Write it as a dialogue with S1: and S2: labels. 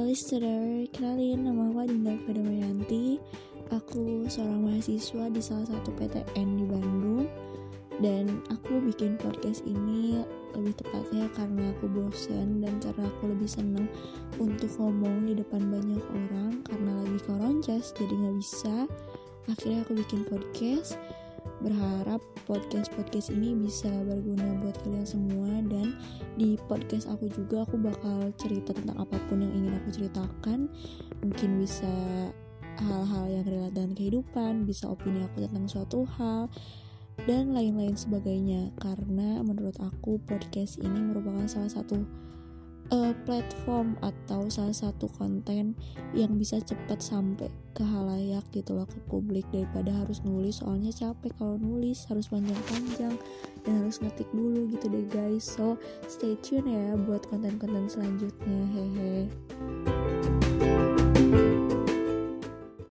S1: listener, kenalin nama aku Dinda Padamayanti Aku seorang mahasiswa di salah satu PTN di Bandung. Dan aku bikin podcast ini lebih tepatnya karena aku bosan dan karena aku lebih seneng untuk ngomong di depan banyak orang. Karena lagi koronces jadi gak bisa. Akhirnya aku bikin podcast. Berharap podcast-podcast ini bisa berguna buat kalian semua dan di podcast aku juga aku bakal cerita tentang apa pun yang ingin aku ceritakan. Mungkin bisa hal-hal yang relate dengan kehidupan bisa opini aku tentang suatu hal dan lain-lain sebagainya. Karena menurut aku podcast ini merupakan salah satu uh, platform atau salah satu konten yang bisa cepat sampai ke halayak gitu loh ke publik daripada harus nulis. Soalnya capek kalau nulis harus panjang-panjang dan harus ngetik dulu gitu deh guys. So stay tune ya buat konten-konten selanjutnya hehe